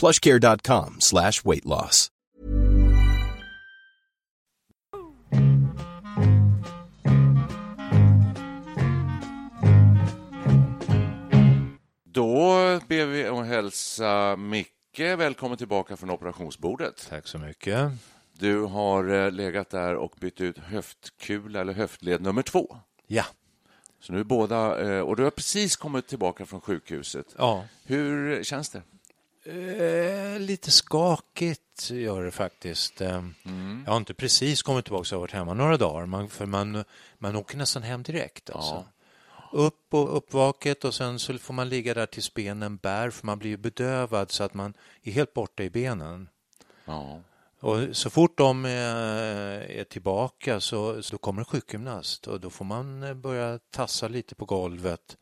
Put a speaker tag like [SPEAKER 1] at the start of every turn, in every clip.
[SPEAKER 1] plushcare.com slash weight loss.
[SPEAKER 2] Då ber vi att hälsa Micke välkommen tillbaka från operationsbordet.
[SPEAKER 3] Tack så mycket.
[SPEAKER 2] Du har eh, legat där och bytt ut höftkula eller höftled nummer två.
[SPEAKER 3] Ja.
[SPEAKER 2] Så nu är båda, eh, och du har precis kommit tillbaka från sjukhuset.
[SPEAKER 3] Ja.
[SPEAKER 2] Hur känns det?
[SPEAKER 3] Eh, lite skakigt gör det faktiskt. Eh,
[SPEAKER 2] Mm.
[SPEAKER 3] Jag har inte precis kommit tillbaka, jag har varit hemma några dagar. Man, för man, man åker nästan hem direkt. Alltså. Upp och uppvaket och sen så får man ligga där tills benen bär för man blir ju bedövad så att man är helt borta i benen.
[SPEAKER 2] Ja.
[SPEAKER 3] Och så fort de är, är tillbaka så, så kommer en sjukgymnast och då får man eh, börja tassa lite på golvet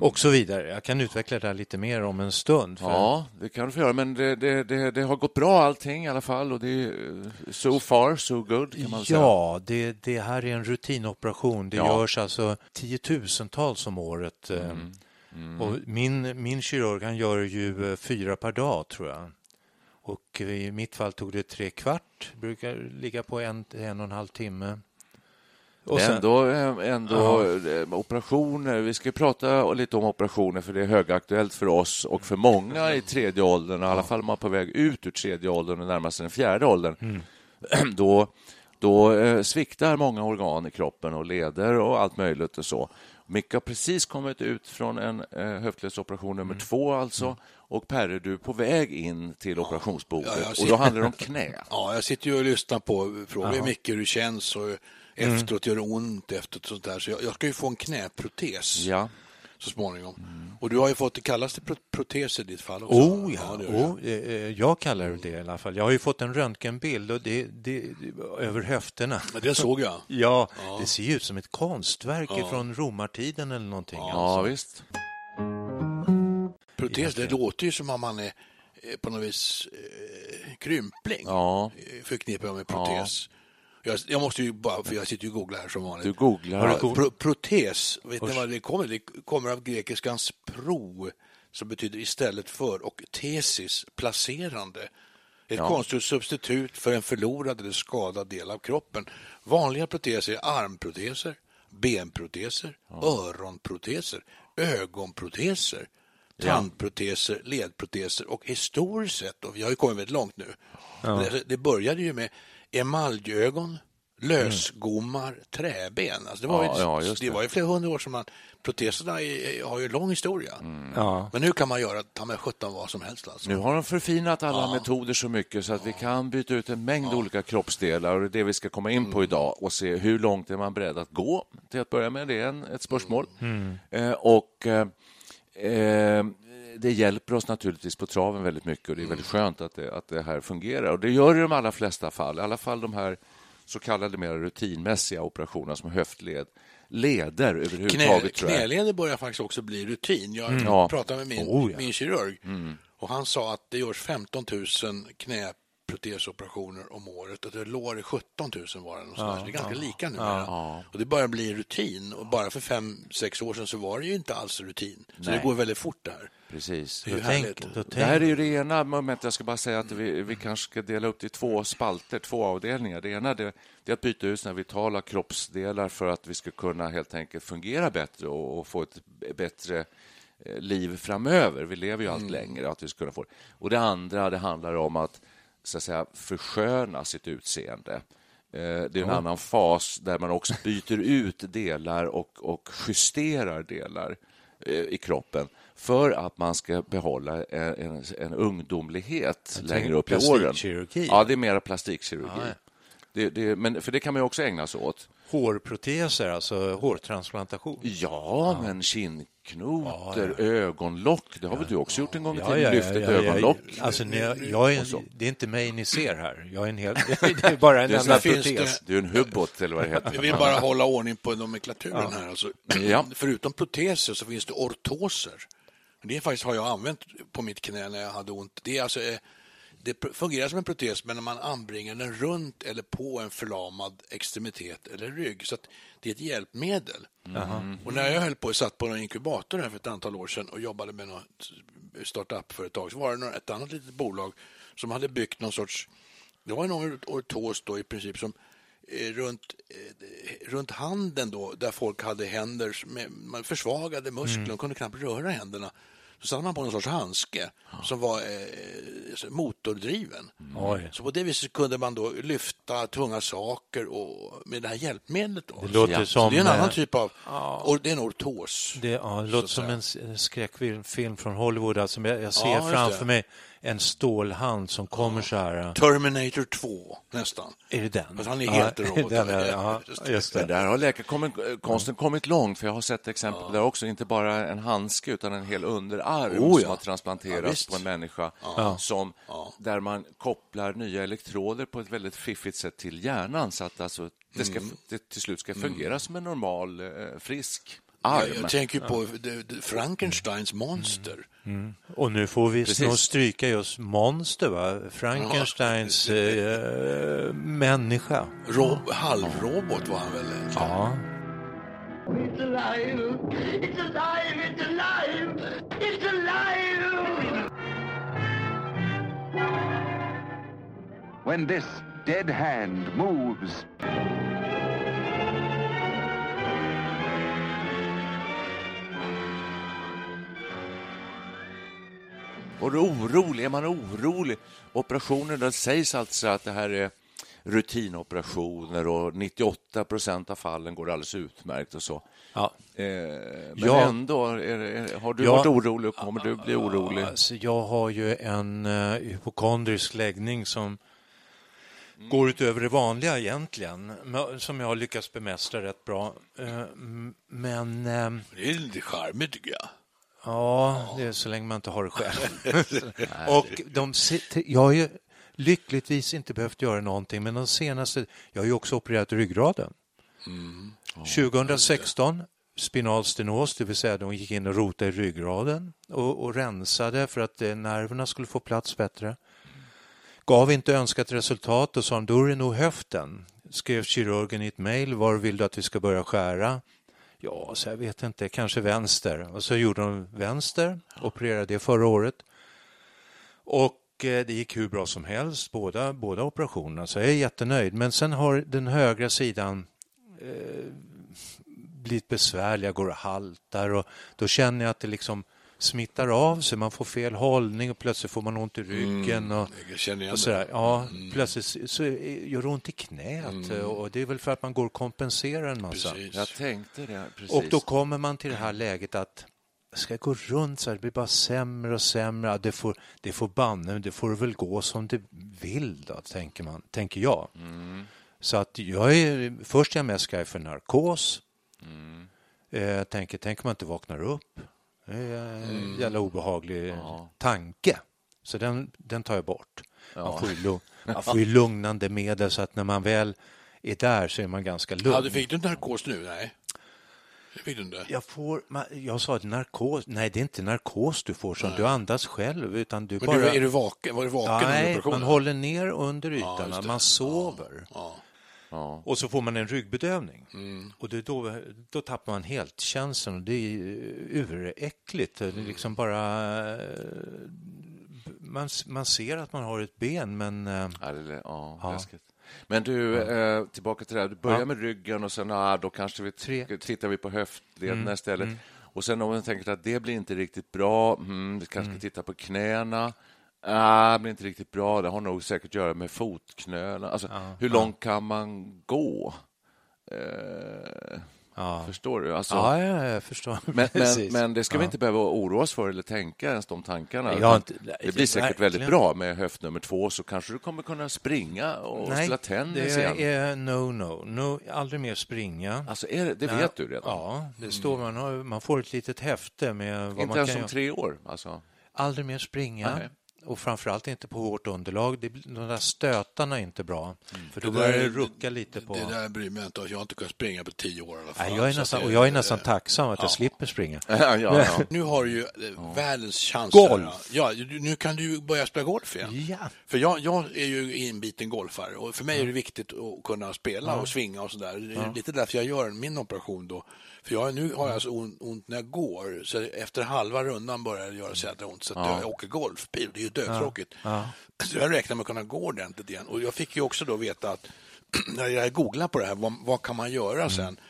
[SPEAKER 3] och så vidare. Jag kan utveckla det här lite mer om en stund. för-
[SPEAKER 2] ja, det kan du få göra, men det, det, det, det har gått bra allting i alla fall och det är eh, so far so good kan man säga.
[SPEAKER 3] Ja, det, det här är en rutinoperation. Det
[SPEAKER 2] Ja.
[SPEAKER 3] görs alltså tiotusentals om året. eh,
[SPEAKER 2] Mm.
[SPEAKER 3] Och min, min kirurg han gör ju eh, fyra per dag, tror jag. Och i mitt fall tog det tre kvart. brukar ligga på en, en och en halv timme. Och sen-
[SPEAKER 2] ändå, eh, ändå eh, operationer. Vi ska prata lite om operationer för det är högaktuellt för oss och för många i tredje åldern, i alla fall om man är på väg ut ur tredje åldern och närmar sig den fjärde åldern.
[SPEAKER 3] Mm.
[SPEAKER 2] Då, då eh, sviktar många organ i kroppen och leder och allt möjligt och så. Micke har precis kommit ut från en höftledsoperation nummer
[SPEAKER 3] Mm.
[SPEAKER 2] två alltså och Perre, du är på väg in till operationsbordet
[SPEAKER 4] Ja, jag
[SPEAKER 2] och då handlar det om knä.
[SPEAKER 4] Ja, jag sitter ju och lyssnar på frågar mycket hur det känns och efteråt gör det ont efteråt och sånt där. Så jag, jag ska ju få en knäprotes
[SPEAKER 2] Ja.
[SPEAKER 4] så småningom. Och du har ju fått det kallaste pro- protes i ditt fall också.
[SPEAKER 3] Oh ja,
[SPEAKER 4] det gör jag.
[SPEAKER 3] oh, eh, eh, jag kallar det i alla fall. Jag har ju fått en röntgenbild och det, det, det, över höfterna.
[SPEAKER 4] Ja, Det såg jag.
[SPEAKER 3] Ja, det ser ju ut som ett konstverk från romartiden eller någonting.
[SPEAKER 2] ja, visst.
[SPEAKER 4] Protes, det låter ju som om man är eh, på något vis krympling.
[SPEAKER 2] Ja.
[SPEAKER 4] Förknippar jag med protes. Jag, jag måste ju bara, för jag sitter ju och googlar här som vanligt.
[SPEAKER 2] Du googlar.
[SPEAKER 4] Ja, pro, protes, vet ni vad det kommer? Det kommer av grekiskans pro, som betyder istället för, och tesis, placerande. Ett konstgjort substitut för en förlorad eller skadad del av kroppen. Vanliga proteser är armproteser, benproteser, öronproteser, ögonproteser, tandproteser, ledproteser och historiskt sett, och vi har ju kommit väldigt långt nu, men det, det började ju med emaljögon, lösgommar, träben. Alltså det, var
[SPEAKER 2] Ja,
[SPEAKER 4] ju,
[SPEAKER 2] ja,
[SPEAKER 4] det.
[SPEAKER 2] det.
[SPEAKER 4] var ju flera hundra år som man, proteserna är, har ju en lång historia.
[SPEAKER 3] Ja.
[SPEAKER 4] Men nu kan man göra ta med 17 vad som helst. Alltså.
[SPEAKER 2] Nu har de förfinat alla metoder så mycket så att vi kan byta ut en mängd olika kroppsdelar och det är det vi ska komma in på idag och se hur långt är man beredd att gå till att börja med. Det är en, ett spörsmål. Eh, och eh, eh, det hjälper oss naturligtvis på traven väldigt mycket och det är väldigt skönt att det, att det här fungerar. Och det gör det i de allra flesta fall, i alla fall de här så kallade mer rutinmässiga operationerna som höftled, leder
[SPEAKER 4] Knä,
[SPEAKER 2] överhuvudtaget jag.
[SPEAKER 4] knäleder börjar faktiskt också bli rutin. Jag
[SPEAKER 2] Ja.
[SPEAKER 4] pratade med min,
[SPEAKER 3] Oh, ja.
[SPEAKER 4] min kirurg och han sa att det görs 15 000 knäprotesoperationer om året och det lår är 17 000 var det någonstans. det är ganska lika nu. Och det börjar bli rutin och bara för fem sex år sedan så var det ju inte alls rutin. Så
[SPEAKER 2] Nej.
[SPEAKER 4] det går väldigt fort det här.
[SPEAKER 2] Precis.
[SPEAKER 4] Det
[SPEAKER 3] tänk,
[SPEAKER 2] Det här är ju det ena momentet. Jag ska bara säga att vi, vi kanske ska dela upp det i två spalter, två avdelningar. Det ena det, det är att byta ut såna vitala kroppsdelar för att vi ska kunna helt enkelt fungera bättre och, och få ett bättre eh, liv framöver. Vi lever ju allt längre. Att vi ska kunna få det. Och det andra det handlar om att så att säga, försköna sitt utseende. Eh, det är en annan fas där man också byter ut delar och, och justerar delar eh, i kroppen för att man ska behålla en, en, en ungdomlighet längre upp i åren. Ja, det är mera plastikkirurgi.
[SPEAKER 3] Ja, ja.
[SPEAKER 2] Det, det, men, för det kan man ju också ägna sig åt.
[SPEAKER 3] Hårproteser, alltså hårtransplantation.
[SPEAKER 2] Ja, men kindknotor, ögonlock, det har väl du också gjort en gång i
[SPEAKER 3] Ja,
[SPEAKER 2] tiden?
[SPEAKER 3] ja, ja,
[SPEAKER 2] Lyft ett
[SPEAKER 3] ja, ja,
[SPEAKER 2] ögonlock.
[SPEAKER 3] Alltså, jag, jag är det är inte mig ni ser här. Jag är en hel, det är bara en enda protes.
[SPEAKER 4] det-
[SPEAKER 2] Du är en hubbot, eller vad det
[SPEAKER 4] Vi
[SPEAKER 2] heter.
[SPEAKER 4] vill bara hålla ordning på nomenklaturen här. Alltså,
[SPEAKER 2] Ja.
[SPEAKER 4] Förutom proteser så finns det ortoser. Det faktiskt har jag använt på mitt knä när jag hade ont. Det, är alltså, eh, det fungerar som en protes, men när man anbringar den runt eller på en förlamad extremitet eller rygg. Så det är ett hjälpmedel. Och när jag höll på, satt på en inkubator här för ett antal år sedan och jobbade med något startup-företag så var det ett annat litet bolag som hade byggt någon sorts det var en ortos då i princip som eh, runt, eh, runt handen då, där folk hade händer med man försvagade muskler, de kunde knappt röra händerna. Så satte man på någon sorts handske som var eh, så motordriven.
[SPEAKER 3] Oj.
[SPEAKER 4] Så på det viset kunde man då lyfta tunga saker och, med det här hjälpmedlet. Då.
[SPEAKER 3] Det låter
[SPEAKER 2] Ja.
[SPEAKER 4] Så
[SPEAKER 3] som...
[SPEAKER 4] det är en annan
[SPEAKER 3] eh,
[SPEAKER 4] typ av... Och det är en ortos.
[SPEAKER 3] Det, ja, det låter som en skräckfilm film från Hollywood. Alltså, jag, jag ser
[SPEAKER 4] Ja,
[SPEAKER 3] framför
[SPEAKER 4] det.
[SPEAKER 3] mig en stålhand som kommer så här.
[SPEAKER 4] Terminator 2, nästan.
[SPEAKER 3] Är det den?
[SPEAKER 4] Fast han är helt robot.
[SPEAKER 3] den är, ja, just det.
[SPEAKER 2] där har läkarkonsten kommit långt, för jag har sett exempel där också, inte bara en handske utan en hel underarm
[SPEAKER 4] Oh, ja.
[SPEAKER 2] som har transplanterats
[SPEAKER 4] Ja,
[SPEAKER 2] på en människa, som, där man kopplar nya elektroder på ett väldigt fiffigt sätt till hjärnan så att alltså, det, ska,
[SPEAKER 4] Mm.
[SPEAKER 2] det till slut ska fungera som en normal, eh, frisk arm.
[SPEAKER 4] jag tänker på det- det- Frankensteins
[SPEAKER 3] Mm.
[SPEAKER 4] monster.
[SPEAKER 3] Och nu får vi
[SPEAKER 2] Precis.
[SPEAKER 3] nog stryka just monster, va? Frankensteins eh, människa.
[SPEAKER 4] Rob, halvrobot var han väl?
[SPEAKER 3] Ja.
[SPEAKER 5] It's alive! It's alive! It's alive! It's alive!
[SPEAKER 6] when this dead hand moves.
[SPEAKER 2] Och är orolig, är man orolig? Operationer, det sägs alltså att det här är rutinoperationer och 98 procent av fallen går alldeles utmärkt och så.
[SPEAKER 3] ja.
[SPEAKER 2] Eh, men
[SPEAKER 3] Ja.
[SPEAKER 2] ändå, är, är, har du
[SPEAKER 3] Ja.
[SPEAKER 2] varit orolig och kommer du bli orolig?
[SPEAKER 3] Alltså, jag har ju en uh, hypokondrisk läggning som går utöver det vanliga egentligen, som jag har lyckats bemästra rätt bra. M- men eh,
[SPEAKER 4] Det är lite charmigt tycker jag.
[SPEAKER 3] Ja, det är så länge man inte har det själv. och de, jag har ju lyckligtvis inte behövt göra någonting, men de senaste... Jag har ju också opererat ryggraden. 2016 spinal stenos, det vill säga de gick in och rotade i ryggraden och, och rensade för att eh, nerverna skulle få plats bättre. Gav inte önskat resultat och sa då är det nog höften. Skrev kirurgen i ett mejl, var vill du att vi ska börja skära? Ja, så jag vet inte, kanske vänster. Och så gjorde de vänster, opererade det förra året. Och eh, det gick hur bra som helst, båda, båda operationerna, så jag är jättenöjd. Men sen har den högra sidan eh, blivit besvärlig, jag går och haltar och då känner jag att det liksom smittar av sig, man får fel hållning och plötsligt får man ont i ryggen. Och,
[SPEAKER 4] Jag känner igen
[SPEAKER 3] och sådär. Ja, plötsligt så- gör det ont i knät och det är väl för att man går och kompenserar en massa.
[SPEAKER 4] Precis.
[SPEAKER 2] Jag tänkte det, precis.
[SPEAKER 3] Och då kommer man till det här läget att ska jag gå runt så här, det blir bara sämre och sämre. Det får, det får banne, det får väl gå som det vill då, tänker, man, tänker jag. Så att jag är, först är jag mest skraj för narkos. Eh, Jag tänker, tänk om man inte vaknar upp. En jävla obehaglig tanke. Så den, den tar jag bort. Man, får ju man får ju lugnande medel så att när man väl är där så är man ganska lugn.
[SPEAKER 4] Ja, du fick du narkos nu? Nej. Det fick du inte.
[SPEAKER 3] Jag, får, jag sa att narkos, nej det är inte narkos du får som du andas själv utan du
[SPEAKER 4] Men
[SPEAKER 3] bara...
[SPEAKER 4] du, är du vaken? Var du vaken
[SPEAKER 3] nej, man håller ner under
[SPEAKER 4] Ja,
[SPEAKER 3] ytan,
[SPEAKER 4] det.
[SPEAKER 3] man sover.
[SPEAKER 4] Ja.
[SPEAKER 2] Ja.
[SPEAKER 3] Och så får man en ryggbedövning.
[SPEAKER 4] Mm.
[SPEAKER 3] Och det då, då tappar man helt känslan och det är ju uräckligt. Det är liksom bara... eh, Man, man ser att man har ett ben men... eh,
[SPEAKER 2] Ja, det, ja,
[SPEAKER 3] Ja.
[SPEAKER 2] läskigt. Men du, eh, tillbaka till det här. Du börjar
[SPEAKER 3] Ja.
[SPEAKER 2] med ryggen och sen ah, då kanske vi
[SPEAKER 3] Tre. Mm.
[SPEAKER 2] tittar vi på höftlederna istället. Och sen om man tänker att det blir inte riktigt bra, mm, vi kanske ska titta på knäna. Ah, det blir inte riktigt bra. Det har nog säkert att göra med fotknölarna. Alltså, hur långt kan man gå? Eh,
[SPEAKER 3] Ja.
[SPEAKER 2] Förstår du? Alltså,
[SPEAKER 3] Ja, ja, jag förstår.
[SPEAKER 2] men, men, men det ska vi
[SPEAKER 3] Ja.
[SPEAKER 2] inte behöva oroa oss för eller tänka ens de tankarna.
[SPEAKER 3] Inte-
[SPEAKER 2] det blir säkert
[SPEAKER 3] verkligen.
[SPEAKER 2] väldigt bra med höft nummer två, så kanske du kommer kunna springa och spela tennis
[SPEAKER 3] det
[SPEAKER 2] igen.
[SPEAKER 3] är no, no, no. Aldrig mer springa.
[SPEAKER 2] Alltså, är det, det
[SPEAKER 3] Nej.
[SPEAKER 2] vet du redan?
[SPEAKER 3] Ja, det står man, har, man får ett litet häfte med vad
[SPEAKER 2] Inte
[SPEAKER 3] man
[SPEAKER 2] ens
[SPEAKER 3] kan
[SPEAKER 2] om
[SPEAKER 3] göra.
[SPEAKER 2] tre år? Alltså.
[SPEAKER 3] Aldrig mer springa.
[SPEAKER 2] Nej.
[SPEAKER 3] Och framförallt inte på hårt underlag. Det, de där stötarna är inte bra. För då börjar det rucka lite på...
[SPEAKER 4] Det där bryr mig inte om. Jag har inte kunnat springa på tio år i alla fall.
[SPEAKER 3] Nej, jag är nästan, och jag är nästan tacksam att jag slipper springa.
[SPEAKER 2] ja, ja, ja.
[SPEAKER 4] Nu har du ju eh, världens chans.
[SPEAKER 3] Golf.
[SPEAKER 4] Ja, nu kan du börja spela golf igen.
[SPEAKER 3] Ja.
[SPEAKER 4] För jag, jag är ju inbiten golfare och för mig är det viktigt att kunna spela och svinga och sådär. Det är lite därför jag gör min operation då. För jag, nu har jag alltså ont, ont när jag går, så efter halva rundan börjar det göra så jädra ont. Så att jag åker golfbil, det är ju dödtråkigt. Så jag räknar med att kunna gå ordentligt igen. Och jag fick ju också då veta att jag googlade på det här, vad, vad kan man göra sen?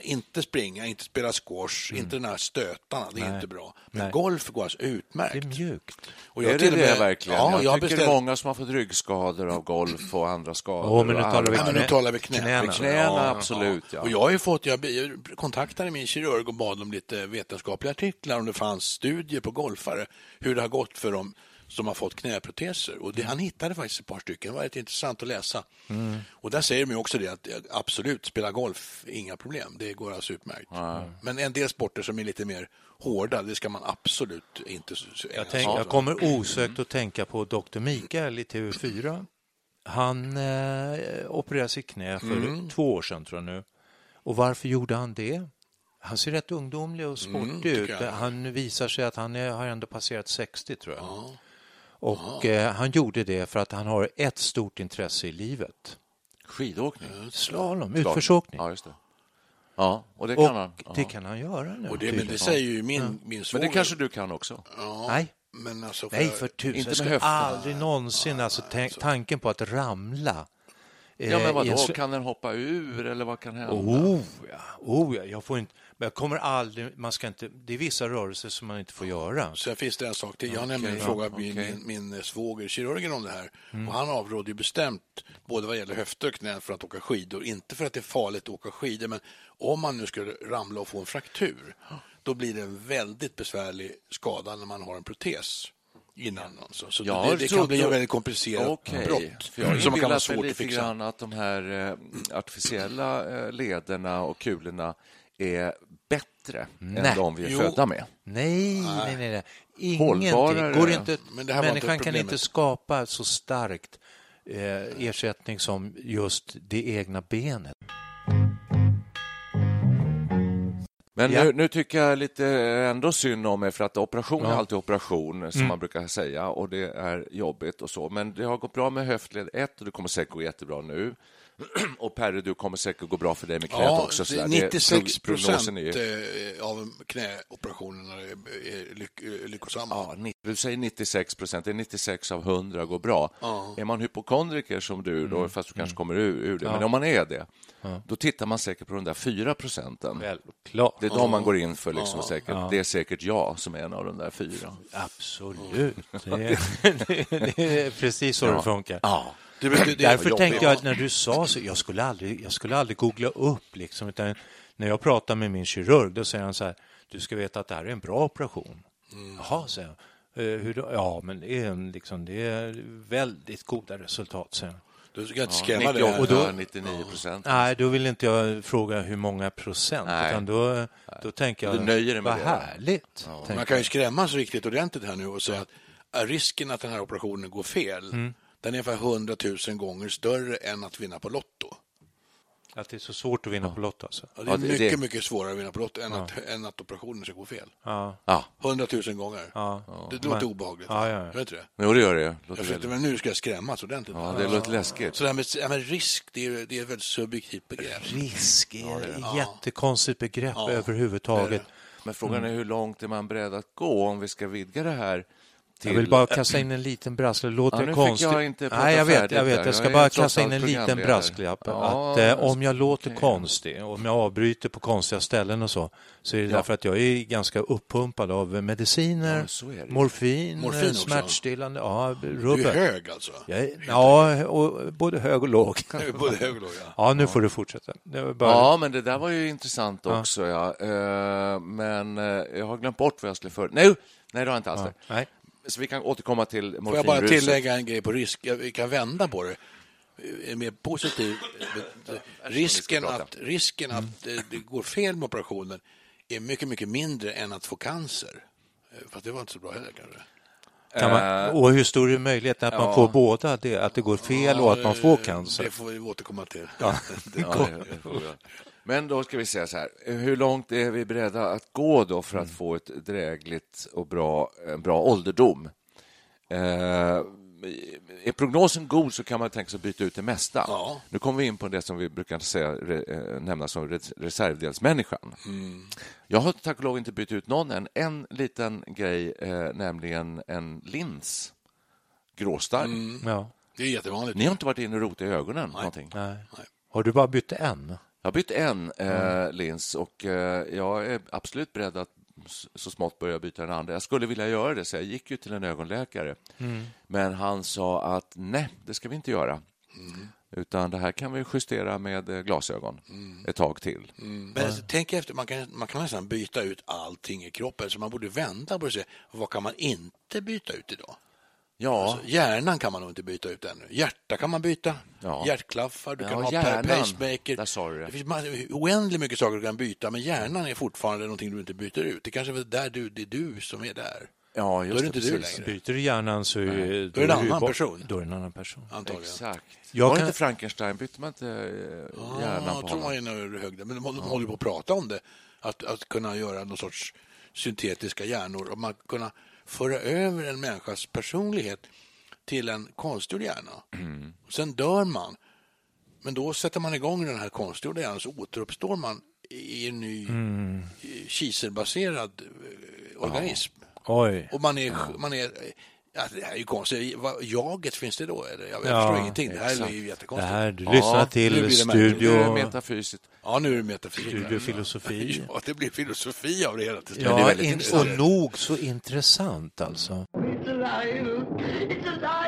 [SPEAKER 4] Inte springa, inte spela squash, inte den här stötarna, det är inte bra. Men
[SPEAKER 3] Nej.
[SPEAKER 4] golf går alltså
[SPEAKER 3] Det är
[SPEAKER 4] utmärkt.
[SPEAKER 3] mjukt.
[SPEAKER 4] Och jag
[SPEAKER 2] är det
[SPEAKER 4] med-
[SPEAKER 2] det verkligen?
[SPEAKER 4] Ja,
[SPEAKER 2] jag,
[SPEAKER 4] jag
[SPEAKER 2] tycker
[SPEAKER 4] beställt...
[SPEAKER 2] är många som har fått ryggskador av golf och andra skador.
[SPEAKER 3] Åh, men nu talar vi
[SPEAKER 2] alla-
[SPEAKER 4] Ja, men nu talar vi knä.
[SPEAKER 3] Knäna.
[SPEAKER 2] Knäna, absolut, ja.
[SPEAKER 4] Och jag har fått, jag kontaktade min kirurg och bad om lite vetenskapliga artiklar om det fanns studier på golfare, hur det har gått för dem som har fått knäproteser. Och det, han hittade faktiskt ett par stycken, det var rätt intressant att läsa. Och där säger de också det att eh, absolut, spela golf, inga problem, det går alltså utmärkt. Men en del sporter som är lite mer hårda, det ska man absolut inte
[SPEAKER 3] Jag, tänk, jag kommer osökt att tänka på Dr. Mikael i TV4. Han eh, opererade sitt knä för
[SPEAKER 4] Mm.
[SPEAKER 3] två år sedan, tror jag nu. Och varför gjorde han det? Han ser rätt ungdomlig och sportig
[SPEAKER 4] Mm,
[SPEAKER 3] ut. Han visar sig att han är, har ändå passerat 60, tror jag. Och eh, han gjorde det för att han har ett stort intresse i livet.
[SPEAKER 2] Skidåkning?
[SPEAKER 3] Slalom, utförsåkning.
[SPEAKER 2] Ja, just det. Ja, och det kan
[SPEAKER 3] Och
[SPEAKER 2] han.
[SPEAKER 3] det
[SPEAKER 2] Ja.
[SPEAKER 3] kan han göra nu.
[SPEAKER 4] Och det, men det säger ju min, min
[SPEAKER 2] Men
[SPEAKER 4] svåger.
[SPEAKER 2] det kanske du kan också?
[SPEAKER 3] Nej,
[SPEAKER 4] Men alltså,
[SPEAKER 3] nej för tusan.
[SPEAKER 2] Inte
[SPEAKER 3] Jag
[SPEAKER 2] med
[SPEAKER 3] skulle aldrig någonsin, alltså, tänk, tanken på att ramla. eh,
[SPEAKER 2] Ja, men
[SPEAKER 3] i
[SPEAKER 2] vadå? Kan den hoppa ur eller vad kan hända?
[SPEAKER 3] Oh ja, oh ja, jag får inte, men jag kommer aldrig, man ska inte, det är vissa rörelser som man inte får göra.
[SPEAKER 4] Sen finns det en sak till. Jag har nämligen
[SPEAKER 2] Okej,
[SPEAKER 4] frågat
[SPEAKER 2] ja,
[SPEAKER 4] min, min, min svåger, kirurgen, om det här.
[SPEAKER 3] Mm.
[SPEAKER 4] Och han avråder ju bestämt, både vad gäller höfter och knän, för att åka skidor. Inte för att det är farligt att åka skidor, men om man nu skulle ramla och få en fraktur, då blir det en väldigt besvärlig skada när man har en protes innan. Alltså. Så det, det kan bli en väldigt komplicerat
[SPEAKER 2] Okej,
[SPEAKER 4] brott
[SPEAKER 2] för jag
[SPEAKER 4] som kan vara svårt att fixa.
[SPEAKER 2] att de här eh, artificiella eh, lederna och kulorna är bättre
[SPEAKER 3] Nej.
[SPEAKER 2] än de vi är
[SPEAKER 4] Jo.
[SPEAKER 2] födda med.
[SPEAKER 3] Nej, nej, nej. nej. Ingenting. Går inte,
[SPEAKER 4] Men det här var inte
[SPEAKER 3] människan kan inte skapa så starkt eh, ersättning som just det egna benet.
[SPEAKER 2] Men
[SPEAKER 3] Ja.
[SPEAKER 2] nu, nu tycker jag lite ändå synd om er för att operation är
[SPEAKER 3] Ja.
[SPEAKER 2] alltid operation som
[SPEAKER 4] Mm.
[SPEAKER 2] man brukar säga och det är jobbigt och så. Men det har gått bra med höftled 1 och det kommer säkert gå jättebra nu. Och Perre, du kommer säkert gå bra för dig med knät
[SPEAKER 4] Ja,
[SPEAKER 2] också.
[SPEAKER 4] det-
[SPEAKER 2] sådär.
[SPEAKER 4] 96
[SPEAKER 2] prognosen
[SPEAKER 4] procent
[SPEAKER 2] är
[SPEAKER 4] eh, av knäoperationerna är, lyck, är lyckosamma.
[SPEAKER 2] Ja, du säger 96 procent, det är 96 av 100 går bra. Är man hypokondriker som du, då, fast du kanske kommer ur, ur det, men om man är det, då tittar man säkert på de där 4 procenten.
[SPEAKER 3] Självklart.
[SPEAKER 2] Det är de man går in för. Liksom, säkert. Det är säkert jag som är en av de där fyra.
[SPEAKER 3] Absolut. Det är, det är precis så det funkar.
[SPEAKER 2] Ja.
[SPEAKER 4] Det, det, det,
[SPEAKER 3] Därför tänkte jag att när du sa så, jag skulle aldrig, jag skulle aldrig googla upp liksom, utan när jag pratar med min kirurg, då säger han så här, du ska veta att det här är en bra operation. Jaha, säger jag. "Eh, Hur då? Ja, men det är, en, liksom, det är väldigt goda resultat, säger han.
[SPEAKER 4] du ska inte
[SPEAKER 2] Ja,
[SPEAKER 4] skrämma dig.
[SPEAKER 2] 98,
[SPEAKER 4] Och då,
[SPEAKER 2] 99 procent.
[SPEAKER 3] Nej, då vill inte jag fråga hur många procent,
[SPEAKER 2] Nej.
[SPEAKER 3] utan då, då tänker jag,
[SPEAKER 2] Du nöjer dig med
[SPEAKER 3] vad
[SPEAKER 2] det.
[SPEAKER 3] härligt. tänker
[SPEAKER 4] Man kan ju skrämmas riktigt ordentligt här nu och säga att risken att den här operationen går fel,
[SPEAKER 2] Mm.
[SPEAKER 4] Den är ungefär 100 000 gånger större än att vinna på Lotto.
[SPEAKER 3] jag. Att det är så svårt att vinna på Lotto alltså.
[SPEAKER 4] Ja, det är
[SPEAKER 2] Ja, det-
[SPEAKER 4] mycket,
[SPEAKER 2] det-
[SPEAKER 4] mycket svårare att vinna på Lotto än, att, än att operationen ska gå fel.
[SPEAKER 3] Ja,
[SPEAKER 2] Ja,
[SPEAKER 4] 100 000 gånger.
[SPEAKER 3] ja.
[SPEAKER 4] Det låter
[SPEAKER 3] Men-
[SPEAKER 4] obehagligt.
[SPEAKER 3] Ja, ja, ja.
[SPEAKER 4] Gör det inte det?
[SPEAKER 2] jo, det gör det.
[SPEAKER 4] Jag
[SPEAKER 2] Låter
[SPEAKER 4] försökte,
[SPEAKER 2] väldigt...
[SPEAKER 4] men nu ska jag skrämmas ordentligt.
[SPEAKER 2] Ja, det låter läskigt.
[SPEAKER 4] Så det här med, ja, men risk, det är, det är ett väldigt subjektivt begrepp.
[SPEAKER 3] Risk är ett jättekonstigt begrepp
[SPEAKER 4] Ja,
[SPEAKER 3] överhuvudtaget.
[SPEAKER 2] Men frågan är hur långt är man beredd att gå om vi ska vidga det här till...
[SPEAKER 3] Jag vill bara kasta in en liten brasklapp. Låter
[SPEAKER 2] Ja, nu fick
[SPEAKER 3] konstigt?
[SPEAKER 2] jag inte
[SPEAKER 3] Nej, jag vet, jag vet. Jag ska
[SPEAKER 2] Jag
[SPEAKER 3] bara kasta in en liten brasklapp.
[SPEAKER 2] Ja,
[SPEAKER 3] att eh, om jag låter
[SPEAKER 2] okej.
[SPEAKER 3] konstig, om jag avbryter på konstiga ställen och så, så är det
[SPEAKER 2] Ja.
[SPEAKER 3] därför att jag är ganska uppumpad av mediciner,
[SPEAKER 2] Ja,
[SPEAKER 3] morfin,
[SPEAKER 4] Morfin
[SPEAKER 3] smärtstillande, ja,
[SPEAKER 4] Du är
[SPEAKER 3] rubbet.
[SPEAKER 4] hög alltså.
[SPEAKER 3] Är, ja, och både hög och låg.
[SPEAKER 4] Både hög och låg, ja.
[SPEAKER 3] Ja, nu får du fortsätta. Bara...
[SPEAKER 2] Ja, men det där var ju intressant också. Ja. Eh, Men eh, jag har glömt bort vad jag skulle för... Nej, nej det har jag inte alls.
[SPEAKER 3] Nej.
[SPEAKER 2] Så vi kan återkomma till
[SPEAKER 4] Får jag bara
[SPEAKER 2] morfinruset.
[SPEAKER 4] tillägga en grej på risk? Vi kan vända på det. En mer positiv... Risken
[SPEAKER 2] prata.
[SPEAKER 4] att, risken att eh, det går fel med operationen är mycket, mycket mindre än att få cancer. Eh, Fast det var inte så bra heller kanske.
[SPEAKER 3] Kan man, och hur stor är möjligheten att man får båda, det, att det går fel och att man får
[SPEAKER 4] Eh,
[SPEAKER 3] cancer?
[SPEAKER 4] Det får vi återkomma till.
[SPEAKER 2] Ja, det, det får jag. Men då ska vi säga så här, hur långt är vi beredda att gå då för att få ett drägligt och bra, en bra ålderdom? Eh, är prognosen god så kan man tänka sig att byta ut det mesta.
[SPEAKER 4] Ja.
[SPEAKER 2] Nu kommer vi in på det som vi brukar säga, re, eh, nämna som res- reservdelsmänniskan. Jag har tack och lov inte bytt ut någon än. En liten grej, eh, nämligen en lins. Gråstarr.
[SPEAKER 3] Ja,
[SPEAKER 4] Det är jättevanligt.
[SPEAKER 2] Ni har inte varit inne och rotat i ögonen? Någonting.
[SPEAKER 3] nej. Har du bara bytt en?
[SPEAKER 2] Jag har bytt en eh, lins och eh, jag är absolut beredd att så smått börja byta den andra. Jag skulle vilja göra det, så jag gick ju till en ögonläkare. Men han sa att nej, det ska vi inte göra. Utan det här kan vi justera med eh, glasögon ett tag till.
[SPEAKER 4] Men alltså, tänk efter, man kan, man kan nästan byta ut allting i kroppen, så man borde vända på se vad kan man inte byta ut idag?
[SPEAKER 2] Ja,
[SPEAKER 4] Alltså, hjärnan kan man nog inte byta ut ännu. Hjärta kan man byta.
[SPEAKER 2] Ja.
[SPEAKER 4] Hjärtklaffar, du
[SPEAKER 2] Ja,
[SPEAKER 4] kan ha
[SPEAKER 2] hjärnan.
[SPEAKER 4] pacemaker.
[SPEAKER 2] Där sa du det.
[SPEAKER 4] det finns oändligt mycket saker du kan byta, men hjärnan är fortfarande någonting du inte byter ut. Det kanske är där du, det är du som är där.
[SPEAKER 2] ja just
[SPEAKER 4] Då är det inte du
[SPEAKER 2] precis.
[SPEAKER 4] längre.
[SPEAKER 3] Byter du hjärnan så är,
[SPEAKER 4] Då är det en
[SPEAKER 3] du
[SPEAKER 4] annan person.
[SPEAKER 3] Då är det en annan person.
[SPEAKER 4] Antagligen.
[SPEAKER 2] Exakt.
[SPEAKER 3] Jag
[SPEAKER 2] var
[SPEAKER 3] kan-
[SPEAKER 2] inte Frankenstein? Bytte man inte
[SPEAKER 4] Ja,
[SPEAKER 2] hjärnan
[SPEAKER 4] jag
[SPEAKER 2] på
[SPEAKER 4] tror man
[SPEAKER 2] honom?
[SPEAKER 4] är när högre. Men de håller, de håller på att prata om det. Att, att kunna göra någon sorts syntetiska hjärnor och man kunna föra över en människas personlighet till en konstgjord hjärna.
[SPEAKER 2] Mm.
[SPEAKER 4] Sen dör man. Men då sätter man igång den här konstgjorda hjärnan så återuppstår man i en ny
[SPEAKER 2] Mm.
[SPEAKER 4] kiselbaserad eh, organism.
[SPEAKER 3] Oj.
[SPEAKER 4] Och man är, man är Ja, det här är ju konstigt. Vad- Jaget, finns det då? Eller? Jag, jag
[SPEAKER 3] Ja,
[SPEAKER 4] förstår ingenting. Det här är
[SPEAKER 2] exakt.
[SPEAKER 4] ju
[SPEAKER 3] Det
[SPEAKER 4] jättekonstigt.
[SPEAKER 3] här, du
[SPEAKER 2] Ja,
[SPEAKER 3] lyssnar
[SPEAKER 4] nu
[SPEAKER 3] till
[SPEAKER 4] det märkligt.
[SPEAKER 2] Nu är det
[SPEAKER 3] studio,
[SPEAKER 2] metafysiskt.
[SPEAKER 4] Ja, nu är det metafysik.
[SPEAKER 3] studiofilosofi.
[SPEAKER 4] Ja, det blir filosofi av det hela till slut.
[SPEAKER 2] det är
[SPEAKER 3] Ja, in, och nog så intressant alltså.
[SPEAKER 5] It's alive! It's alive!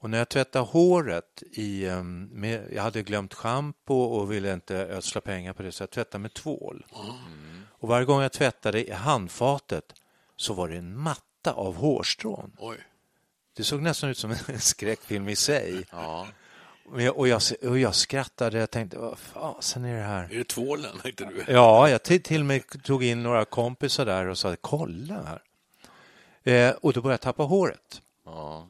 [SPEAKER 3] och när jag tvättade håret i, ehm, med, jag hade glömt schampo och ville inte ödsla pengar på det så jag tvättade med tvål. Och varje gång jag tvättade i handfatet så var det en matta av hårstrån.
[SPEAKER 4] Oj.
[SPEAKER 3] Det såg nästan ut som en skräckfilm i sig.
[SPEAKER 2] Ja.
[SPEAKER 3] Och jag, och jag, och jag skrattade, jag tänkte, vad fasen är det här?
[SPEAKER 4] Är det tvålen? Tänkte du?
[SPEAKER 3] Ja, jag till, till och med tog in några kompisar där och sa, kolla här. Eh, och då började jag tappa håret.
[SPEAKER 2] Ja.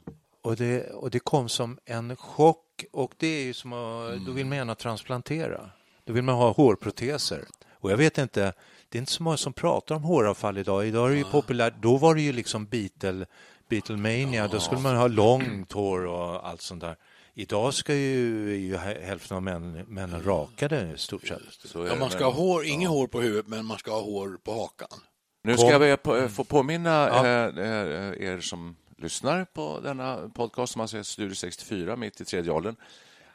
[SPEAKER 3] Och det, och det kom som en chock och det är ju som att, då vill man gärna transplantera. Då vill man ha hårproteser. Och jag vet inte, det är inte så många som pratar om håravfall idag. Idag är det ju populärt, då var det ju liksom Beatle, Beatlemania, då skulle man ha långt hår och allt sånt där. Idag ska ju, ju hälften av män, männen rakade i stort sett.
[SPEAKER 4] Ja, man ska ha hår, inget hår på huvudet, men man ska ha hår på hakan.
[SPEAKER 2] Nu ska
[SPEAKER 3] Kom.
[SPEAKER 2] jag på, få påminna
[SPEAKER 3] Ja.
[SPEAKER 2] eh, eh, er som lyssnar på denna podcast som alltså heter Studio 64, mitt i tredje åldern,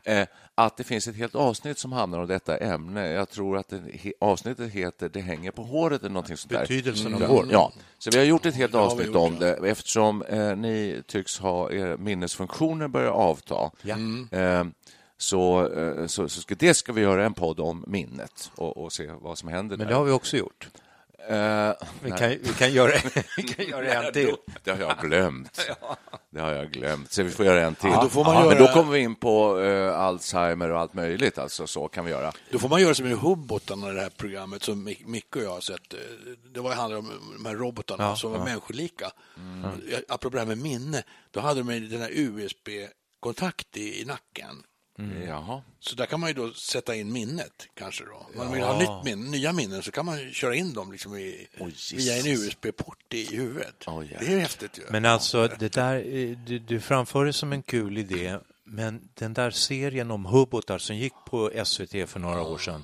[SPEAKER 2] eh, att det finns ett helt avsnitt som handlar om detta ämne. Jag tror att det, avsnittet heter Det hänger på håret eller någonting sånt där.
[SPEAKER 3] Betydelsen av
[SPEAKER 2] Ja,
[SPEAKER 3] hår.
[SPEAKER 2] Ja, så vi har gjort ett helt avsnitt
[SPEAKER 4] gjort,
[SPEAKER 2] om det eftersom eh, ni tycks ha er minnesfunktioner börjar avta.
[SPEAKER 3] Ja.
[SPEAKER 2] Eh, så, eh, så, så ska, det ska vi göra en podd om minnet och, och se vad som händer
[SPEAKER 3] Men
[SPEAKER 2] där.
[SPEAKER 3] det har vi också gjort.
[SPEAKER 2] Eh,
[SPEAKER 3] Vi kan, vi kan göra, vi kan göra en till.
[SPEAKER 2] Det har jag glömt. Det har jag glömt. Så vi får göra en till.
[SPEAKER 4] Ja, då får man
[SPEAKER 2] Men
[SPEAKER 4] göra-
[SPEAKER 2] då kommer vi in på eh, Alzheimer och allt möjligt. Alltså, så kan vi göra.
[SPEAKER 4] Då får man göra som i Hubbotarna, det här programmet som Mic- Micke och jag har sett. Det var, handlade om de här robotarna
[SPEAKER 3] Ja,
[SPEAKER 4] som var
[SPEAKER 3] ja.
[SPEAKER 4] människolika. Ja, Apropå det här med minne, då hade de den här USB-kontakt i, i nacken.
[SPEAKER 2] Jaha.
[SPEAKER 4] Så där kan man ju då sätta in minnet kanske då. Om man vill ha nytt minne, nya minnen så kan man köra in dem liksom i,
[SPEAKER 2] Oj,
[SPEAKER 4] via en. USB-port i huvudet.
[SPEAKER 2] Oj,
[SPEAKER 4] det är häftigt ju.
[SPEAKER 3] Men alltså, det där, eh, du, du framför det som en kul idé, men den där serien om hubbotar som gick på SVT för några år sedan,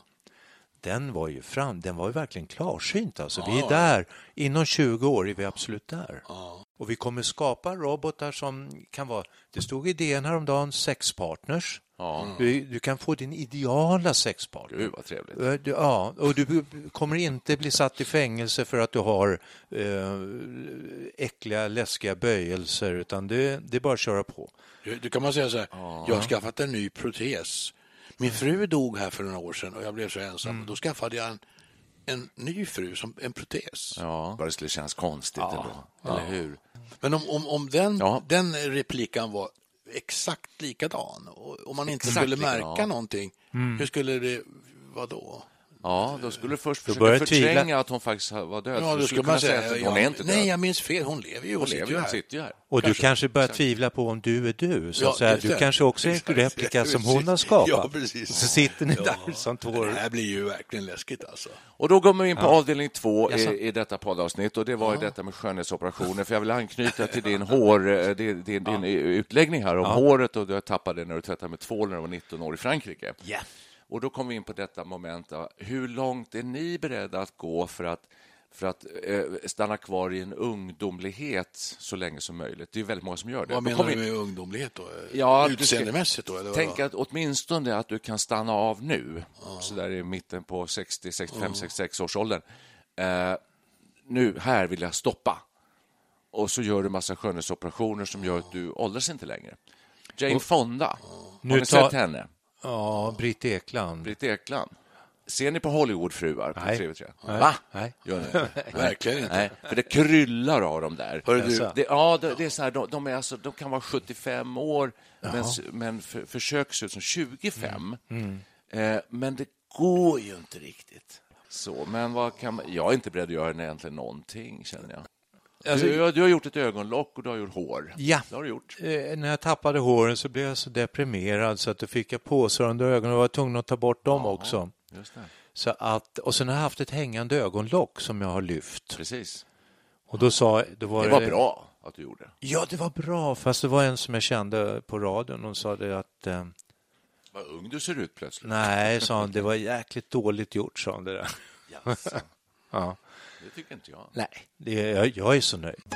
[SPEAKER 3] den var ju fram, den var ju verkligen klarsynt. Alltså. Vi är där, inom 20 år är vi absolut där. Och vi kommer skapa robotar som kan vara, det stod i DN häromdagen, sexpartners.
[SPEAKER 2] Ja.
[SPEAKER 3] Du, du kan få din ideala sexpartner.
[SPEAKER 2] Gud, vad trevligt.
[SPEAKER 3] Eh, du- Ja, och du kommer inte bli satt i fängelse för att du har eh, äckliga, läskiga böjelser, utan det, det är bara att köra på.
[SPEAKER 4] Du, du kan man säga så här, jag har skaffat en ny protes. Min fru dog här för några år sedan och jag blev så ensam. Då skaffade jag en, en ny fru som en protes.
[SPEAKER 2] Ja, bara det skulle kännas konstigt ändå. Eller hur?
[SPEAKER 4] Men om, om, om den,
[SPEAKER 2] Ja.
[SPEAKER 4] den replikan var exakt likadan och om man inte
[SPEAKER 2] Exakt
[SPEAKER 4] skulle
[SPEAKER 2] likadan,
[SPEAKER 4] märka
[SPEAKER 2] ja.
[SPEAKER 4] någonting, hur skulle det vara då?
[SPEAKER 2] Ja, då skulle du först
[SPEAKER 3] Då
[SPEAKER 2] försöka
[SPEAKER 3] jag
[SPEAKER 2] förtränga
[SPEAKER 3] tvivla.
[SPEAKER 2] att hon faktiskt var död.
[SPEAKER 4] Ja, då skulle man säga,
[SPEAKER 2] att
[SPEAKER 4] ja,
[SPEAKER 2] hon är inte död.
[SPEAKER 4] nej, jag minns fel, hon lever ju, hon,
[SPEAKER 2] hon
[SPEAKER 4] sitter
[SPEAKER 2] lever
[SPEAKER 4] ju
[SPEAKER 2] ju,
[SPEAKER 4] här.
[SPEAKER 2] sitter ju här.
[SPEAKER 3] Och
[SPEAKER 4] Kanske.
[SPEAKER 3] du kanske börjar
[SPEAKER 2] Exakt.
[SPEAKER 3] tvivla på om du är du. Så
[SPEAKER 4] Ja,
[SPEAKER 3] säga.
[SPEAKER 4] just
[SPEAKER 3] Du kanske också är en replika som hon har skapat.
[SPEAKER 4] Ja, precis.
[SPEAKER 3] Så sitter ni
[SPEAKER 4] Ja.
[SPEAKER 3] där som två...
[SPEAKER 4] Det här blir ju verkligen läskigt alltså.
[SPEAKER 2] Och då kommer vi in på avdelning två i, i detta poddavsnitt och det var ju detta med skönhetsoperationer. För jag vill anknyta till din, hår, eh, din, din, din utläggning här om håret och du tappade när du tvättade med tvål när du var 19 år i Frankrike.
[SPEAKER 3] Ja.
[SPEAKER 2] Och då kommer vi in på detta moment. Hur långt är ni beredda att gå för att, för att eh, stanna kvar i en ungdomlighet så länge som möjligt? Det är väldigt många som gör det.
[SPEAKER 4] Vad menar du med ungdomlighet då?
[SPEAKER 2] Ja,
[SPEAKER 4] Utseendemässigt då? Eller
[SPEAKER 2] Tänk att åtminstone att du kan stanna av nu, så där i mitten på 60, 65, 66 års åldern. Eh, nu, här vill jag stoppa. Och så gör du massa skönhetsoperationer som gör att du åldras inte längre. Jane Fonda, har
[SPEAKER 3] Nu
[SPEAKER 2] ni
[SPEAKER 3] tar-
[SPEAKER 2] sett henne?
[SPEAKER 3] Ja, Britt Ekland.
[SPEAKER 2] Britt Ekland. Ser ni på Hollywoodfruar på
[SPEAKER 3] Nej.
[SPEAKER 2] TV3?
[SPEAKER 3] Nej.
[SPEAKER 2] Va?
[SPEAKER 3] Nej.
[SPEAKER 2] Gör ni?
[SPEAKER 4] Verkligen inte.
[SPEAKER 2] Nej, för det kryllar av dem där.
[SPEAKER 4] Hörru du,
[SPEAKER 3] Jaså?
[SPEAKER 2] Det, ja, det, det är så här, de, de, är alltså, de kan vara 75 år, men, s- men för, försöker se ut som 25.
[SPEAKER 3] Mm.
[SPEAKER 2] Eh, men det går ju inte riktigt. Så, men vad kan man, jag är inte beredd att göra egentligen någonting, känner jag.
[SPEAKER 3] Alltså-
[SPEAKER 2] du, har- du har gjort ett ögonlock och du har gjort hår.
[SPEAKER 3] Ja.
[SPEAKER 2] Det har du gjort.
[SPEAKER 3] Eh, när jag tappade håren så blev jag så deprimerad så att då fick jag påsar under ögonen och var tvungen att ta bort dem också.
[SPEAKER 2] Just det.
[SPEAKER 3] Så att, och sen har jag haft ett hängande ögonlock som jag har lyft.
[SPEAKER 2] Precis.
[SPEAKER 3] Och då sa då var
[SPEAKER 2] Det var bra att du gjorde.
[SPEAKER 3] Ja, det var bra. Fast det var en som jag kände på radion. Hon sa det att eh,
[SPEAKER 2] Vad ung du ser ut plötsligt.
[SPEAKER 3] nej, sa hon, det var jäkligt dåligt gjort, sa hon det där.
[SPEAKER 2] Jaså,
[SPEAKER 3] Ja.
[SPEAKER 2] Det tycker inte jag.
[SPEAKER 3] Nej, det, jag, jag är så nöjd.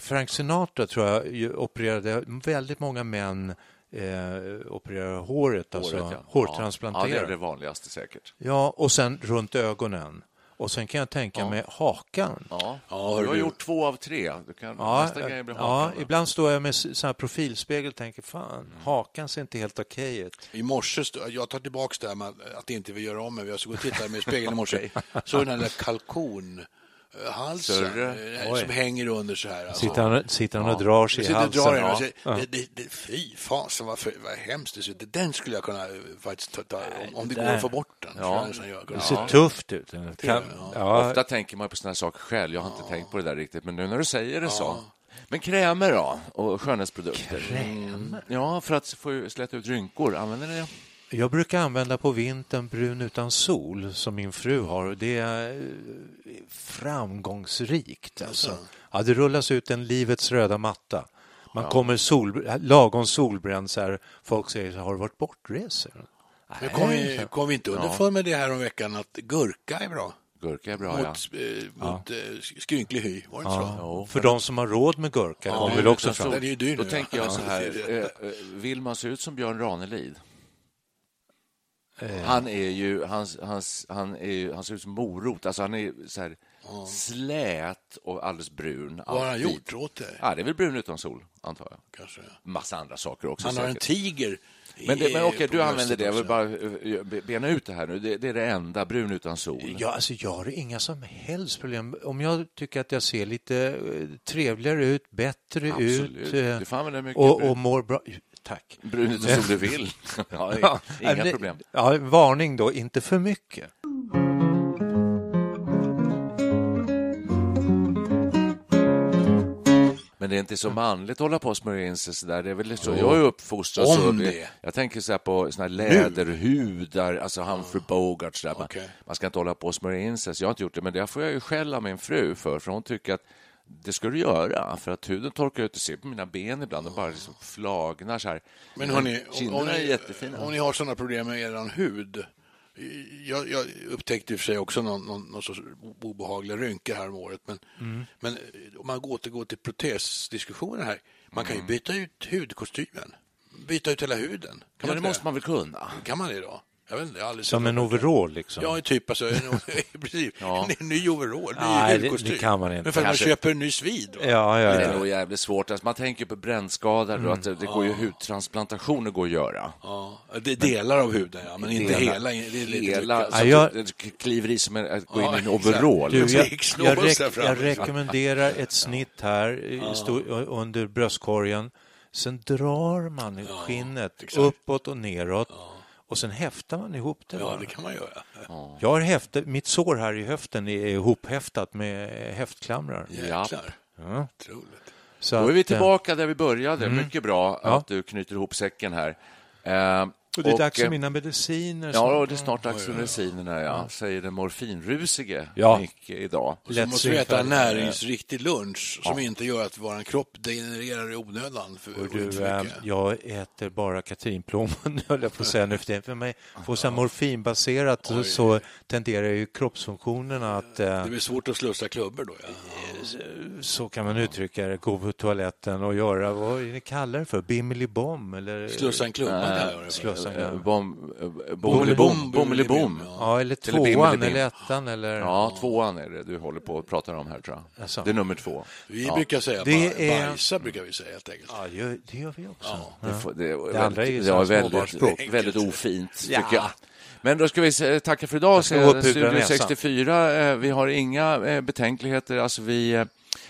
[SPEAKER 3] Frank Sinatra tror jag opererade, väldigt många män eh, opererar håret, alltså
[SPEAKER 2] Håret, ja.
[SPEAKER 3] hårtransplanterar.
[SPEAKER 2] Ja, det är det vanligaste säkert.
[SPEAKER 3] Ja, och sen runt ögonen. Och sen kan jag tänka mig hakan.
[SPEAKER 2] Ja.
[SPEAKER 4] Ja,
[SPEAKER 2] du har
[SPEAKER 4] du.
[SPEAKER 2] gjort två av tre. Du kan,
[SPEAKER 3] Ja,
[SPEAKER 2] nästa grej blir
[SPEAKER 3] ja,
[SPEAKER 2] hakan. va?
[SPEAKER 3] ibland står jag med s- så här profilspegel och tänker fan, hakan ser inte helt okej ut.
[SPEAKER 4] I morse, jag tar tillbaka det här med att inte vi gör om men jag såg och tittade med spegeln i morse. Så den där kalkonhalsen
[SPEAKER 2] Större.
[SPEAKER 4] eh, som hänger under så här. alltså.
[SPEAKER 3] Sitter han, sitter han och drar sig i
[SPEAKER 4] drar
[SPEAKER 3] halsen?
[SPEAKER 4] i den och säger, det, det, det, fy fasen vad, vad hemskt det ser ut. Den skulle jag kunna eh, faktiskt ta, ta om, om det går att få bort den.
[SPEAKER 2] Ja.
[SPEAKER 3] Det ser tufft ut. Kan, ja,
[SPEAKER 2] Ofta tänker man på såna här saker själv. Jag har inte tänkt på det där riktigt, men nu när du säger det så. Men krämer då? Och skönhetsprodukter? Mm. Ja, för att få släta ut rynkor. Använder ni det?
[SPEAKER 3] Jag brukar använda på vintern brun utan sol som min fru har det är eh, framgångsrikt. Alltså. Ja, det rullas ut en livets röda matta. Man kommer sol, lagom solbränd så här. Folk säger så har du varit bortrest?
[SPEAKER 4] Men kom vi, kom vi inte underfund med det här om veckan att gurka är bra?
[SPEAKER 2] Gurka är bra, ja.
[SPEAKER 4] Mot, eh, mot eh, skrynklig hy, var det inte så?
[SPEAKER 3] Ja, för de som har råd med gurka
[SPEAKER 4] Ja,
[SPEAKER 3] kommer väl också
[SPEAKER 4] utan
[SPEAKER 3] fram.
[SPEAKER 4] är ju dyr
[SPEAKER 2] Då
[SPEAKER 4] nu,
[SPEAKER 2] tänker
[SPEAKER 4] ja.
[SPEAKER 2] jag så
[SPEAKER 4] Ja,
[SPEAKER 2] här, vill man se ut som Björn Ranelid?
[SPEAKER 3] Eh.
[SPEAKER 2] Han är ju, hans, hans, han är han ser ut som morot. Alltså han är så här slät och alldeles brun.
[SPEAKER 4] Vad har han gjort åt det?
[SPEAKER 2] Ja, det är väl brun utan sol, antar jag.
[SPEAKER 4] Kanske.
[SPEAKER 2] Massa andra saker också.
[SPEAKER 4] Han har en tiger.
[SPEAKER 2] Men, det, men okej, du använder det. Jag vill bara eh, be- bena ut det här nu. Det, det är det enda, brun utan sol.
[SPEAKER 3] Ja, alltså jag har inga som helst problem. Om jag tycker att jag ser lite eh, trevligare ut, bättre
[SPEAKER 2] Absolut.
[SPEAKER 3] ut eh, och, och mår bra. Tack.
[SPEAKER 2] Brun utan sol du vill. ja,
[SPEAKER 3] Ja,
[SPEAKER 2] inga
[SPEAKER 3] det-
[SPEAKER 2] problem.
[SPEAKER 3] Ja, varning då, inte för mycket.
[SPEAKER 2] Men det är inte så manligt att hålla på och smörja in sig sådär. Det är väl så. Jag är uppfostrad så.
[SPEAKER 4] det.
[SPEAKER 2] Jag tänker så här på såna här läderhudar, alltså Humphrey Bogart. Så där. Man,
[SPEAKER 4] Okej.
[SPEAKER 2] man ska inte hålla på och smörja in sig. Så jag har inte gjort det. Men det får jag ju skäll av min fru för. För hon tycker att det ska du göra. För att huden torkar ut. Du ser på mina ben ibland. De bara liksom flagnar så här.
[SPEAKER 4] Men hörni, om, om, ni, om ni har sådana problem med er hud. Jag, jag upptäckte i och för sig också någon, någon, någon sorts obehaglig rynka här om året. Men,
[SPEAKER 2] Mm.
[SPEAKER 4] men eh, om man återgår till protesdiskussionen här. Man kan ju
[SPEAKER 2] Mm.
[SPEAKER 4] byta ut hudkostymen. Byta ut hela huden. Kan
[SPEAKER 2] Ja,
[SPEAKER 4] man
[SPEAKER 2] det måste man väl kunna?
[SPEAKER 4] Kan man det då? Jag vet inte, jag
[SPEAKER 3] Som en overall liksom.
[SPEAKER 4] Ja, typ alltså, en, precis.
[SPEAKER 2] Ja.
[SPEAKER 4] En ny overall, ny
[SPEAKER 3] Nej, det- det kan man inte.
[SPEAKER 4] Men för att
[SPEAKER 2] Kanske-
[SPEAKER 4] man köper en ny svid. då.
[SPEAKER 3] Ja, ja,
[SPEAKER 2] Det är
[SPEAKER 3] ja.
[SPEAKER 2] nog jävligt svårt. Alltså, man tänker på brännskador och att det, det går ju hudtransplantationer går att göra.
[SPEAKER 4] Ja, det är delar av huden, ja, men inte hela. Det
[SPEAKER 2] Hela,
[SPEAKER 3] Ja, jag-
[SPEAKER 2] att det kliver i som en- att gå in
[SPEAKER 4] Ja,
[SPEAKER 2] i en overall.
[SPEAKER 3] Du,
[SPEAKER 4] Det
[SPEAKER 3] jag, jag, rek- jag rekommenderar ett snitt här under bröstkorgen. Sen drar man skinnet uppåt och neråt och sen häftar man ihop det.
[SPEAKER 4] Ja,
[SPEAKER 3] bara.
[SPEAKER 4] det kan man göra.
[SPEAKER 3] Jag har häftat, mitt sår här i höften är ihophäftat med häftklamrar.
[SPEAKER 4] Jäklar.
[SPEAKER 3] Ja.
[SPEAKER 4] Otroligt.
[SPEAKER 3] Så
[SPEAKER 2] Då är vi
[SPEAKER 3] eh,
[SPEAKER 2] tillbaka där vi började. Mycket bra
[SPEAKER 3] Ja.
[SPEAKER 2] att du knyter ihop säcken här. Eh,
[SPEAKER 3] Och det är dags för
[SPEAKER 2] eh,
[SPEAKER 3] mina mediciner.
[SPEAKER 2] Ja,
[SPEAKER 3] som-
[SPEAKER 2] det är snart dags för medicinerna, ja. säger den morfinrusige
[SPEAKER 3] Ja.
[SPEAKER 2] Micke idag.
[SPEAKER 4] Så
[SPEAKER 3] Lätt
[SPEAKER 4] måste vi äta en näringsriktig lunch som inte gör att vår kropp degenererar i onödan. För,
[SPEAKER 3] Och du, eh, jag äter bara katrinplommon, höll jag på att säga nu för tiden. För mig, får så morfinbaserat så, så tenderar ju kroppsfunktionerna att, eh,
[SPEAKER 4] Det blir svårt att slussa klubbor då. Ja.
[SPEAKER 3] så kan man uttrycka det, gå på toaletten och göra, vad är det ni kallar det för, bimmelibom eller?
[SPEAKER 4] Slussa en klubba kan jag göra.
[SPEAKER 2] Eh. Bom, eh, Bommelibom. Bommelibom.
[SPEAKER 3] Ja, eller tvåan eller ettan eller...
[SPEAKER 2] Ja, tvåan är det du håller på att prata om här, tror jag.
[SPEAKER 3] Alltså.
[SPEAKER 2] Det är nummer två.
[SPEAKER 4] Vi
[SPEAKER 2] Ja.
[SPEAKER 4] brukar säga
[SPEAKER 3] Det är-
[SPEAKER 4] bajsa, brukar vi säga helt enkelt.
[SPEAKER 3] Ja, det gör, det gör vi också.
[SPEAKER 2] Det, får, det, är
[SPEAKER 3] Det andra är ju sådana
[SPEAKER 2] väldigt, väldigt ofint,
[SPEAKER 3] Ja.
[SPEAKER 2] tycker jag. Men då ska vi säga tacka för idag. Studio
[SPEAKER 3] huden näsan.
[SPEAKER 2] 64. eh, Vi har inga betänkligheter. Alltså vi,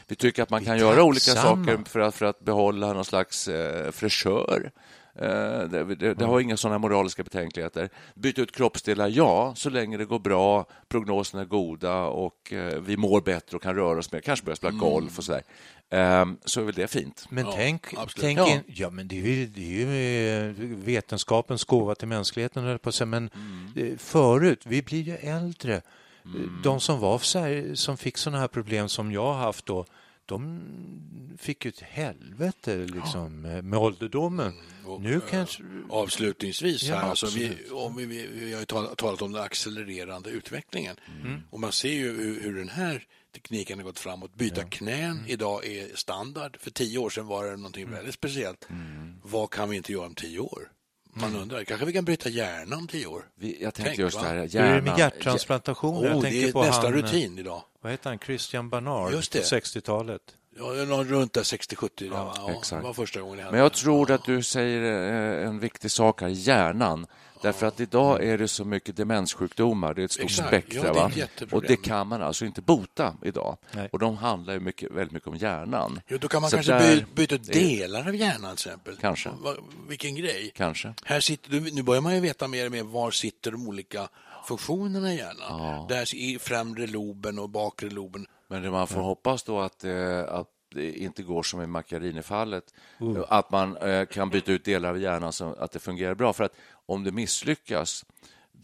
[SPEAKER 2] vi tycker att man kan göra olika saker för att, för att behålla någon slags eh, fräschör. Eh, Det, det, det har inga sådana moraliska betänkligheter. Byta ut kroppsdelar, ja, så länge det går bra, prognoserna är goda och eh, vi mår bättre och kan röra oss mer, kanske börja spela golf och sådär. Eh, Så är väl det fint.
[SPEAKER 3] Men
[SPEAKER 4] Ja,
[SPEAKER 3] tänk,
[SPEAKER 4] absolut.
[SPEAKER 3] tänk
[SPEAKER 2] Ja.
[SPEAKER 3] in, ja men det är ju, det är ju eh, vetenskapens gåva till mänskligheten, höll på att säga. men
[SPEAKER 2] Mm.
[SPEAKER 3] förut, vi blir ju äldre. De som var så här, som fick sådana här problem som jag har haft då, de fick ju ett helvete liksom, eh, med ålderdomen.
[SPEAKER 4] Och,
[SPEAKER 3] nu
[SPEAKER 4] eh,
[SPEAKER 3] kanske...
[SPEAKER 4] Avslutningsvis,
[SPEAKER 3] Ja,
[SPEAKER 4] här, alltså, vi, om vi, vi, vi har ju talat, talat om den accelererande utvecklingen.
[SPEAKER 3] Mm.
[SPEAKER 4] Och man ser ju hur, hur den här tekniken har gått framåt. Byta knän
[SPEAKER 3] Mm.
[SPEAKER 4] idag är standard. För tio år sedan var det någonting väldigt speciellt.
[SPEAKER 3] Mm.
[SPEAKER 4] Vad kan vi inte göra om tio år? Man undrar, kanske vi kan bryta hjärnan om tio år?
[SPEAKER 2] Vi, jag tänkte
[SPEAKER 4] Tänk,
[SPEAKER 2] just det här,
[SPEAKER 3] Hur är det med
[SPEAKER 2] hjärnan.
[SPEAKER 3] hjärttransplantationer?
[SPEAKER 4] Oh, det är
[SPEAKER 3] på
[SPEAKER 4] nästan
[SPEAKER 3] han,
[SPEAKER 4] rutin idag.
[SPEAKER 3] Vad heter han? Christian Barnard
[SPEAKER 4] Just det.
[SPEAKER 3] på 60-talet.
[SPEAKER 4] Ja, någon runt där 60-70. Ja, ja,
[SPEAKER 2] exakt.
[SPEAKER 4] Det var första gången det hände.
[SPEAKER 2] Men jag tror att du säger eh, en viktig sak här, hjärnan. Därför att idag är det så mycket demenssjukdomar, det är ett stort
[SPEAKER 4] Exakt.
[SPEAKER 2] spektra.
[SPEAKER 4] Ja, det.
[SPEAKER 2] Och det kan man alltså inte bota idag.
[SPEAKER 3] Nej.
[SPEAKER 2] Och de handlar ju mycket, väldigt mycket om hjärnan.
[SPEAKER 4] Jo, då kan man
[SPEAKER 2] Så
[SPEAKER 4] kanske
[SPEAKER 2] där-
[SPEAKER 4] by, byta delar av hjärnan till exempel.
[SPEAKER 2] Kanske.
[SPEAKER 4] Vilken grej.
[SPEAKER 2] Kanske.
[SPEAKER 4] Här sitter, nu börjar man ju veta mer och mer var sitter de olika funktionerna i hjärnan. Där i främre loben och bakre loben.
[SPEAKER 2] Men man får hoppas då att, eh, att det inte går som i Macchiarini-fallet, att man eh, kan byta ut delar av hjärnan så att det fungerar bra. För att om det misslyckas,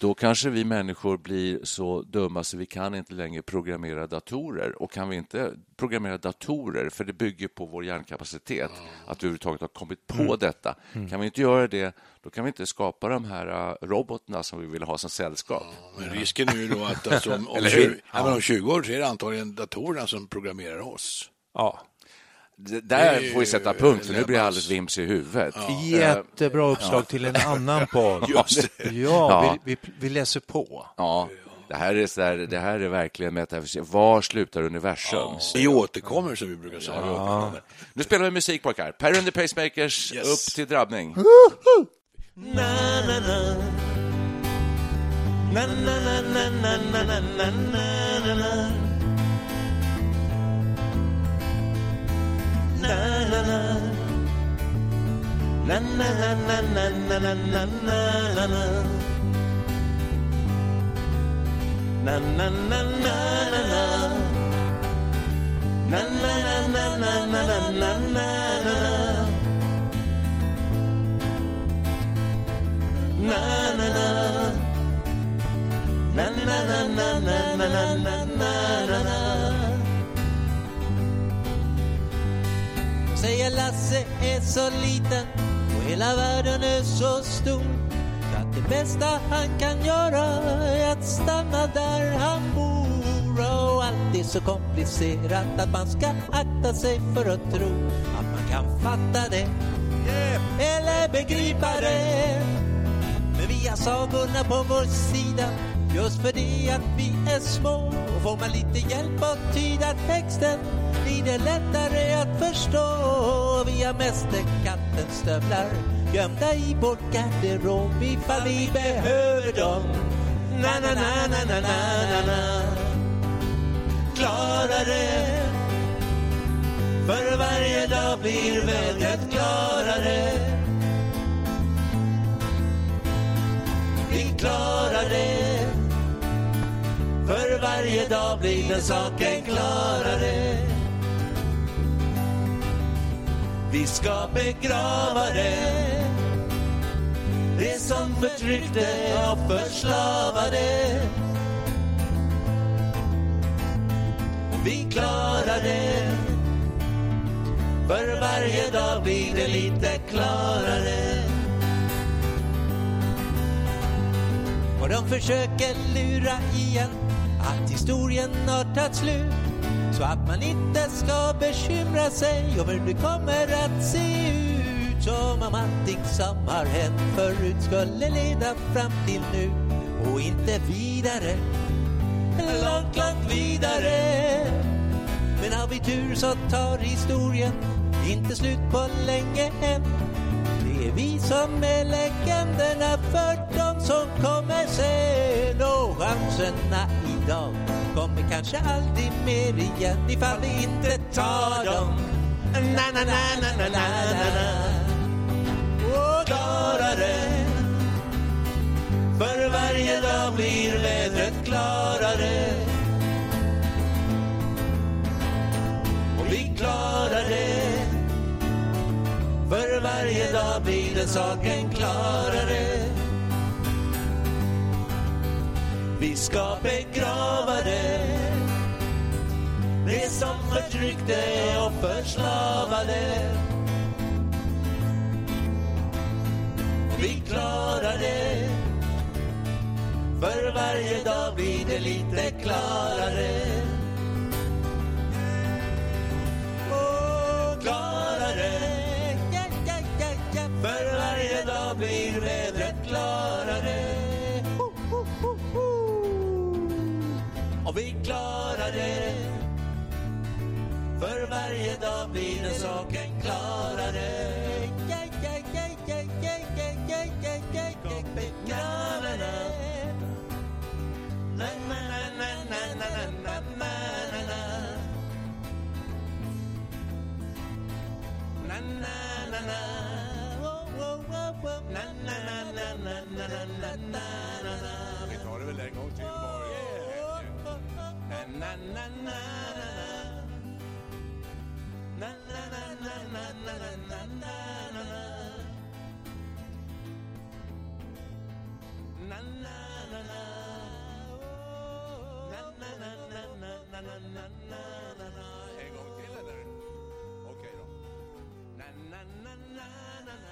[SPEAKER 2] då kanske vi människor blir så dumma så vi kan inte längre programmera datorer. Och kan vi inte programmera datorer, för det bygger på vår hjärnkapacitet, att vi överhuvudtaget har kommit på detta. Kan vi inte göra det, då kan vi inte skapa de här eh, robotarna som vi vill ha som sällskap.
[SPEAKER 4] Men risken är ju då att alltså, om, om,
[SPEAKER 2] Eller
[SPEAKER 4] 20,
[SPEAKER 2] hur?
[SPEAKER 4] ja. om 20 år så är det antagligen datorerna som programmerar oss.
[SPEAKER 3] Ja.
[SPEAKER 2] Det, där
[SPEAKER 4] Det
[SPEAKER 2] får vi sätta punkt, för nu blir jag alldeles vims i huvudet.
[SPEAKER 3] Jättebra uppslag till en annan podd.
[SPEAKER 4] Just det.
[SPEAKER 3] Ja,
[SPEAKER 2] Ja.
[SPEAKER 3] Vi, vi, vi läser på.
[SPEAKER 2] Ja, det här är, så där, det här är verkligen metafysik. Var slutar universum?
[SPEAKER 4] Vi återkommer som vi brukar säga.
[SPEAKER 2] Nu spelar vi musik pojkar. Per and the Pacemakers,
[SPEAKER 4] Yes.
[SPEAKER 2] upp till drabbning.
[SPEAKER 7] Ella la hace solita hela världen är så stor att det bästa han kan göra är att stanna där han bor. Och allt är så komplicerat att man ska akta sig för att tro att man kan fatta det eller begripa det. Men vi har sagorna på vår sida just för det att vi är små. Och får man lite hjälp att tyda texten blir det lättare att förstå. Vi har världens stövlar gömda i vår garderob ifall vi behöver dem. Na-na-na-na-na-na-na. Klarare. För varje dag blir vädret klarare. Vi klarar det. För varje dag blir den saken klarare. Vi ska begrava det. Det som förtryckte och förslavade. Vi klarar det. För varje dag blir det lite klarare. Och de försöker lura igen att historien har tagit slut så att man inte ska bekymra sig över hur det kommer att se ut. Som om allting som har hänt förut skulle leda fram till nu och inte vidare. Långt, långt vidare. Men har vi tur så tar historien inte slut på länge än. Det är vi som är legenderna för de som kommer sen och chanserna idag kommer kanske aldrig mer igen ifall vi inte tar dem. Na, na, na, na, na, na, na. Och klarare. För varje dag blir vädret klarare. Och vi klarar det. För varje dag blir den saken klarare Vi ska begrava det. Det som förtryckte och förslavade Vi klarar det. För varje dag blir det lite klarare. och vi klarar det. För varje dag blir den saken klarare.
[SPEAKER 4] Vi tar det väl en gång till bara.
[SPEAKER 7] Na, na, na, na, na, na. Na, na, na, na, na, na, na, na, na, na. Na, na, na, na. Na, na, na, na, na, na, na, na, na, na.
[SPEAKER 4] En gång till eller? Okej då.
[SPEAKER 7] Na, na, na, na, na. Na,